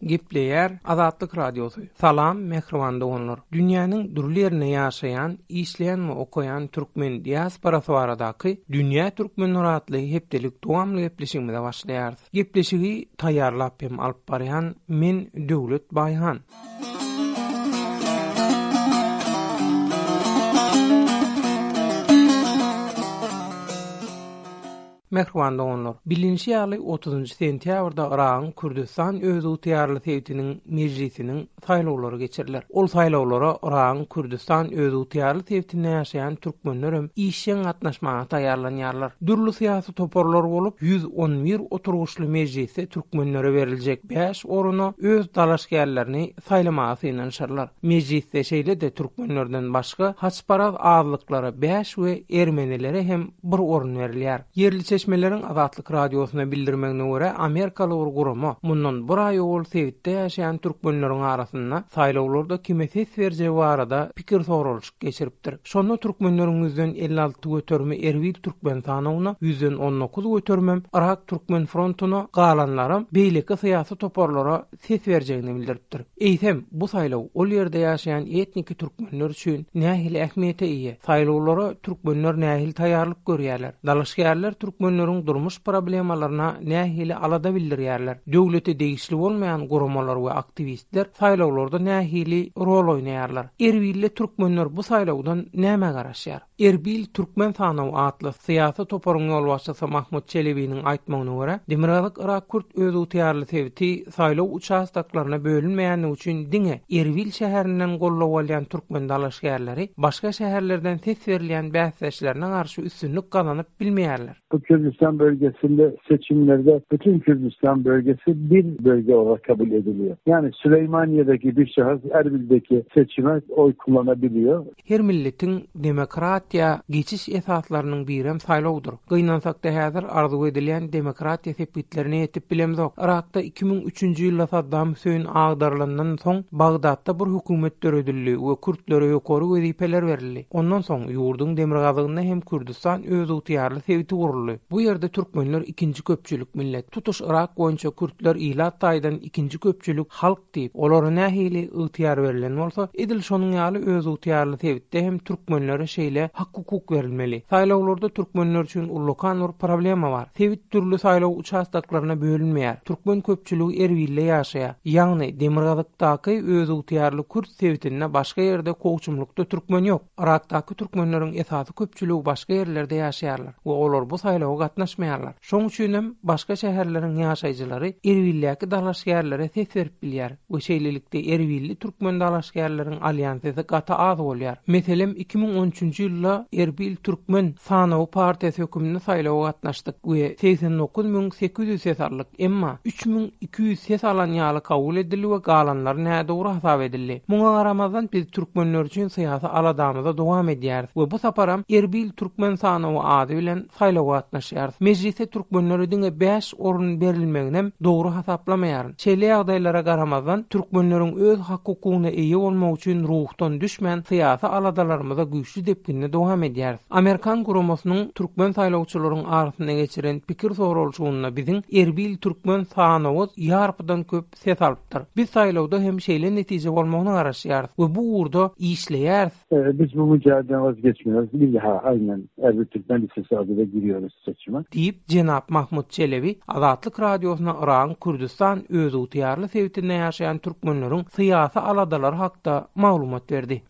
Gepleýär Azatlyk Radiosy. Salam mähriban doganlar. Dünýäniň dürli ýerinde ýaşaýan, işleýän we okaýan türkmen diasporasy baradaky Dünýä Türkmenler atly hepdelik dowamly gepleşigimize başlaýarys. Gepleşigi taýýarlap hem alyp barýan men Döwlet Baýhan. Mähriban doganlar! Bilinişi ýaly, otuzynjy sentýabrda Yragyň Kürdüstan özygtyýarly sebitiniň Mejlisiniň saýlawlary geçiriler. Ol saýlawlara Yragyň Kürdüstan özygtyýarly sebitinde ýaşaýan türkmenler hem işjeň gatnaşmaga taýýarlanýarlar. Dürli syýasy toparlar bolup, ýüz on bir oturgyçly mejlisde türkmenlere beriljek bäş oruna öz dalaşgärlerini saýlamaga synanyşarlar. Mejlisde şeýle-de türkmenlerden başga haçparaz azlyklara bäş we ermenilere hem bir orun berilýär. Ýerli çeşmeleriň Azatlyk Radiosyna bildirmegine görä, amerikaly bir gurama mundan bir aý owal sebitde ýaşaýan türkmenleriň arasynda saýlawlarda kime ses berjegi barada pikir soralyşyk geçiripdir. Şonda türkmenleriň ýüzden elli alty göterimi Erbil türkmen sanawyna, ýüzden on dokuz göterimem Yrak türkmen frontuna, galanlaram beýleki syýasy toparlara ses berjegini bildiripdir. Eýsem, bu saýlaw ol ýerde ýaşaýan etniki türkmenler üçin nähili ähmiýete eýe? Saýlawlara türkmenler nähili taýýarlyk görýärler? Dalaşgärler türkmenleriň durmuş problemalaryna nähili alada bildirýärler? Döwlete degişli bolmaýan guramalar we aktiwistler saýlawlarda nähili rol oýnaýarlar? Erbilli türkmenler bu saýlawdan nämä garaşýar? Erbil Türkmen sanawy atly syýasy toparyň ýolbaşçysy Mahmut Çelebiniň aýtmagyna görä, Demirgazyk Yrak Kürt özygtyýarly sebiti saýlaw uçastoklaryna bölünmeýändigi üçin diňe Erbil şäherinden goldaw alýan türkmen dalaşgärleri başga şäherlerden ses berilýän bäsdeşlerine garşy üstünlik gazanyp bilmeýärler. Bu Kürdüstan bölgesinde seçimlerde bütün Kürdüstan bölgesi bir bölge olarak kabul ediliyor. Yani Süleymaniye'deki bir şahıs Erbildeki seçime oy kullanabiliyor. Her milletiň demokratiýa geçiş esaslarynyň birem saýlawdyr. Gynansakda häzir arzuw edilýän demokratiýa sepgitlerine ýetip bilemzok. Yrakda iki müň üçünji ýylda Saddam Hüseýin agdarylandan soň Bagdatda bir hökümet döredildi we kürtlere ýokary wezipeler berildi. Ondan soň ýurduň demirgazygynda hem Kürdüstan özygtyýarly sebiti guruldy. Bu ýerde türkmenler ikinji köpçülik millet. Tutuş Yrak boýunça kürtler ilat taýdan ikinji köpçülik halk. Diýip, olara nähili ygtyýar berlen bolsa, edil şonuň ýaly özygtyýarly sebitde hem türkmenlere şeýle hak-hukuk berilmeli. Saýlawlarda türkmenler üçin ullakan bir problema bar. Sebit dürli saýlaw uçastoklaryna bölünmeýär. Türkmen köpçüligi Erbilde ýaşaýar. Ýagny, demirgazykdaky özygtyýarly kürt sebitinde başga ýerde kowçumlykda türkmen ýok. Yrakdaky türkmenleriň esasy köpçüligi başga ýerlerde ýaşaýarlar we olar bu saýlawa gatnaşmaýarlar. Şoň üçin hem başga şäherleriň ýaşaýjylary Erbil'däki dalaşgärlere ses berip bilýär we şeýlelikde erbilli türkmen dalaşgärleriň alýan sesi gaty az bolýar. Meselem iki müň on üçünji ýylda Erbil türkmen sanawy partiýasy höküminde saýlawa gatnaşdyk we segsen dokuz müň sekiz ýüz ses aldyk, emma üç müň iki ýüz ses alan ýaly kabul edildi we galanlary nädogry hasap edildi. Muňa garamazdan biz türkmenler üçin syýasy aladamyzy dowam edýäris we bu saparam Erbil türkmen sanawy ady bilen Saýlawa gatnaşýarys. Mejlise türkmenlere diňe bäş orun berilmeginem dogry hasaplamaýaryn. Şeýle ýagdaýlara garamazdan, türkmenleriň öz hak-hukugyna eýe bolmagy üçin ruhdan düşmän, syýasy aladalarymyza güýçli depginde dowam edýäris. Amerikan guramasynyň türkmen saýlawçylaryň arasynda geçiren pikir soralyşygynda biziň erbil türkmen sanawymyz ýarpydan köp ses alypdyr. Biz saýlawda hem şeýle netije bolmagyna garaşýarys we bu ugurda işleýäris. Biz bu müjadileden yz geçmeris. Ylha, aýnan, Erbil türkmen lisesi adyda girýäris seçime. Diýip, jenap Mahmut Çelebi Azatlyk Radiosyna Yragyň Kürdüstan özygtyýarly sebitinde ýaşaýan türkmenleriň syýasy aladalary hakda maglumat berdi.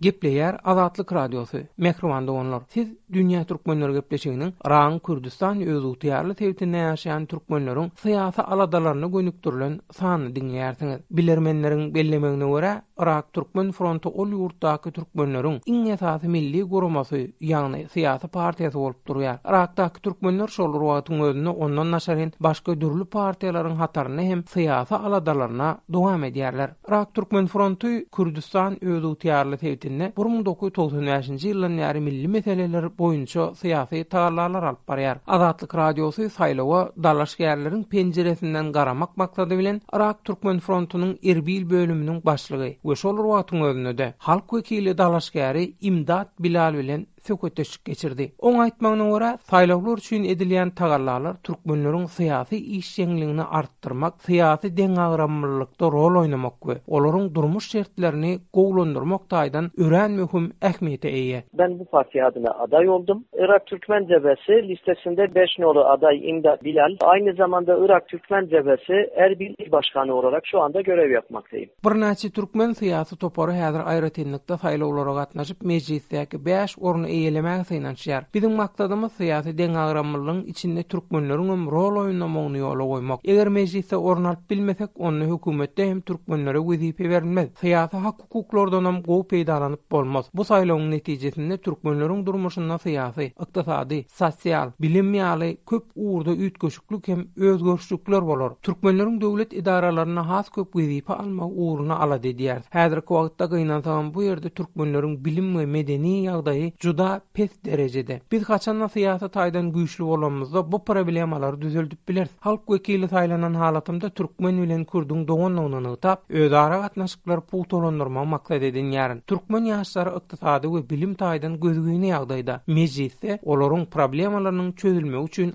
Gepleýär Azatlyk Radiosy, Mähriban doganlar, siz Dünýä Türkmenleri gepleşiginiň Yragyň Kürdüstan özygtyýarly sebitinde ýaşaýan türkmenleriň syýasy aladalaryna gönükdirilen sanyny diňleýärsiňiz. Bilermenleriň bellemegine görä, Yrak Türkmen fronty ol ýurtdaky türkmenleriň iň esasy milli guramasy, ýagny syýasy partiýasy bolup durýar. Yrakdaky türkmenler şol bir wagtyň özünde ondan daşaryn başga dürli partiýalaryň hatarynda hem syýasy aladalaryna dowam edýärler. Yrak Türkmen fronty Kürdüstan özygtyýarly sebitinde bir müň dokuz ýüz togsan bäşinji ýyldan bäri milli meseleler boýunça syýasy tagallalar alyp barýar. Azatlyk Radiosy saýlawa dalaşgärleriň penjiresinden garamak maksady bilen Yrak Türkmen frontunyň Erbil bölüminiň başlygy we şol wagtyň özünde-de halk wekili dalaşgäri Imdat Bilal bilen söhbetdeşlik geçirdi. Oň aýtmagyna görä, saýlawlar üçin edilýän tagallalar türkmenleriň syýasy işjeňligini artdyrmak, syýasy deňagramlylykda rol oýnamak we olaryň durmuş şertlerini gowulandyrmak taýdan örän möhüm ähmiýete eýe. Ben bu partiýa adyna adaý boldum. Yrak Türkmen Jebhesi listesinde beş noly adaý Imdat Bilal, aýny zamanda Yrak Türkmen Jebhesi Erbil il başgany bolarak şu anda görew ýapmakdaý. Birnäçe türkmen syýasy topary häzir aýratynlykda saýlawlara gatnaşyp, mejlisdäki bäş orny eýelemäge synanyşýar. Biziň maksadymyz syýasy deňagramlylygyň içinde türkmenleriňem rol oýnamagyny ýola goýmak. Eger mejlisde orun alyp bilmesek, onda hökümetde hem türkmenlere wezipe berilmez, syýasy hak-hukuklardanam gowy peýdalanyp bolmaz. Bu saýlawyň netijesinde türkmenleriň durmuşynda syýasy, ykdysady, sosial, bilim ýaly köp ugurda üýtgeşik. Durnukly hem özgerişlikler bolar. Türkmenleriň döwlet edaralarynda has köp wezipe almagy ugruna alada edýäris. Häzirki wagtda gynansagam bu ýerde türkmenleriň bilim we medeni ýagdaýy juda pes derejede. Biz haçanda syýasy taýdan güýçli bolanymyzda bu problemalary düzeldip bileris. Halk wekili saýlanan halatymda türkmen bilen kürdüň doganlygyny nygtap, özara gatnaşyklary pugtalandyrmagy maksat edinýärin. Türkmen ýaşlary ykdysady we bilim taýdan gözgyny ýagdaýda. Mejlisde olaryň problemalarynyň çözülmegi üçin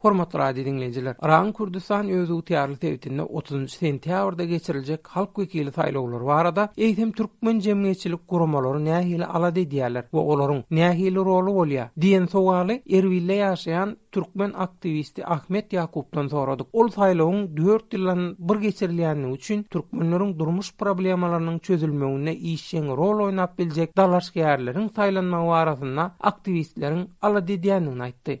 Hormatly radio diňleýjiler, Yragyň Kürdüstan özygtyýarly sebitinde otuzynjy sentýabrda geçiriljek halk wekili saýlawlary barada, eýsem türkmen jemgyýetçilik guramalary nähili alada edýärler we olaryň nähili roly bolýar? diýen sowaly Erbilde ýaşaýan türkmen aktiwisti Ahmet Ýakupdan soradyk. Ol saýlawyň dört ýyldan bir geçirilýändigi üçin türkmenleriň durmuş problemalarynyň çözülmeginde işjeň rol oýnap biljek dalaşgärleriň saýlanmagy barasynda aktiwistleriň alada edýändigini aýtdy.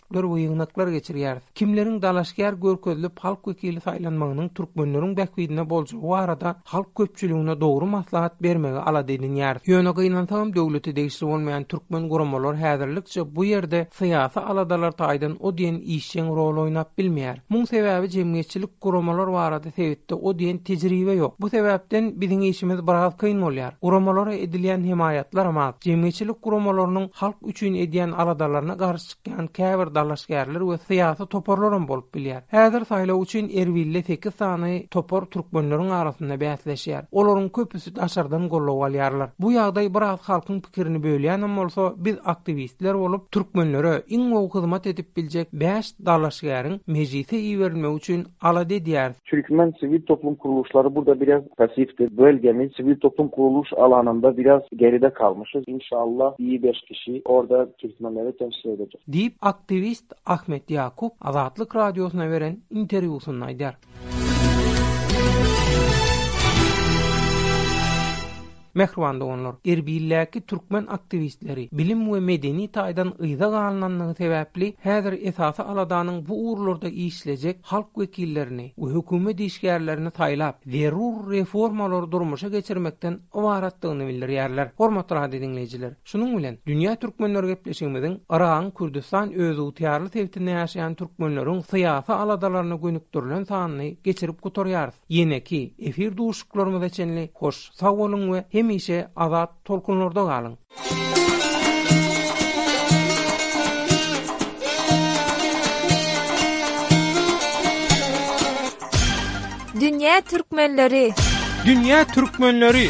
ler we ýygnaklar geçirýäris. Kimleriň dalaşgär görkezilip halk wekili saýlanmagynyň türkmenleriň bähbidine boljagy barada halk köpçüligine dogry maslahat bermegi alada edinýäris. Ýöne gynansagam döwlete degişli bolmaýan türkmen guramalar häzirlikçe bu ýerde syýasy aladalar taýdan o diýen işjeň rol oýnap bilmeýär. Muň sebäbi jemgyýetçilik guramalar barada sebitde o diýen tejribe ýok. Bu sebäpden biziň işimiz biraz kyn bolýar. Guramalara edilýän hemaýatlaram az. Jemgyýetçilik guramalarynyň halk üçin edýän aladalaryna garşy. çykýan käbir dalaşgärler we syýasy toparlar hem bolup bilýär. Häzir saýlaw üçin Erbilde sekiz sany topar türkmenleriň arasynda bäsleşýär. Olaryň köpüsi daşardan goldaw alýarlar. Bu ýagdaý biraz halkyň pikirini bölýän hem bolsa, biz aktiwistler bolup, türkmenlere iň gowy hyzmat edip biljek bäş dalaşgäriň Mejlise iberilmegi üçin alada edýäris. Çünki men siwil toplum kuruluşlary burada biraz pasifdi. Bölgemiz siwil toplum kuruluş alanynda biraz geride kalmyşyz. Inşallah iyi beş kişi orda türkmenleri temsil edecek. Diýip, aktiwist Ahmet Ýakup Azatlyk Radiosyna beren interwýusynda aýdýar. Mähriban doganlar, Erbildäki türkmen aktiwistleri, bilim we medeni taýdan yza galnanlygy sebäpli, häzir esasy aladanyň bu ugurlarda işlejek halk wekillerini we hökümet işgärlerini saýlap, zerur reformalary durmuşa geçirmekden ybaratdygyny bildirýärler. Hormatly radio diňleýjiler, şunuň bilen, Dünýä Türkmenleri gepleşigimiziň Yragyň Kürdüstan özygtyýarly sebtinde ýaşaýan türkmenleriň syýasy aladalaryna gönükdirilen sanyny geçirip gutarýarys. Ýeneki efir duşuşyklarymyza çenli hoş sag boluň we hemişe azat tolkunlarda galyň! Dünýä Türkmenleri Dünýä Türkmenleri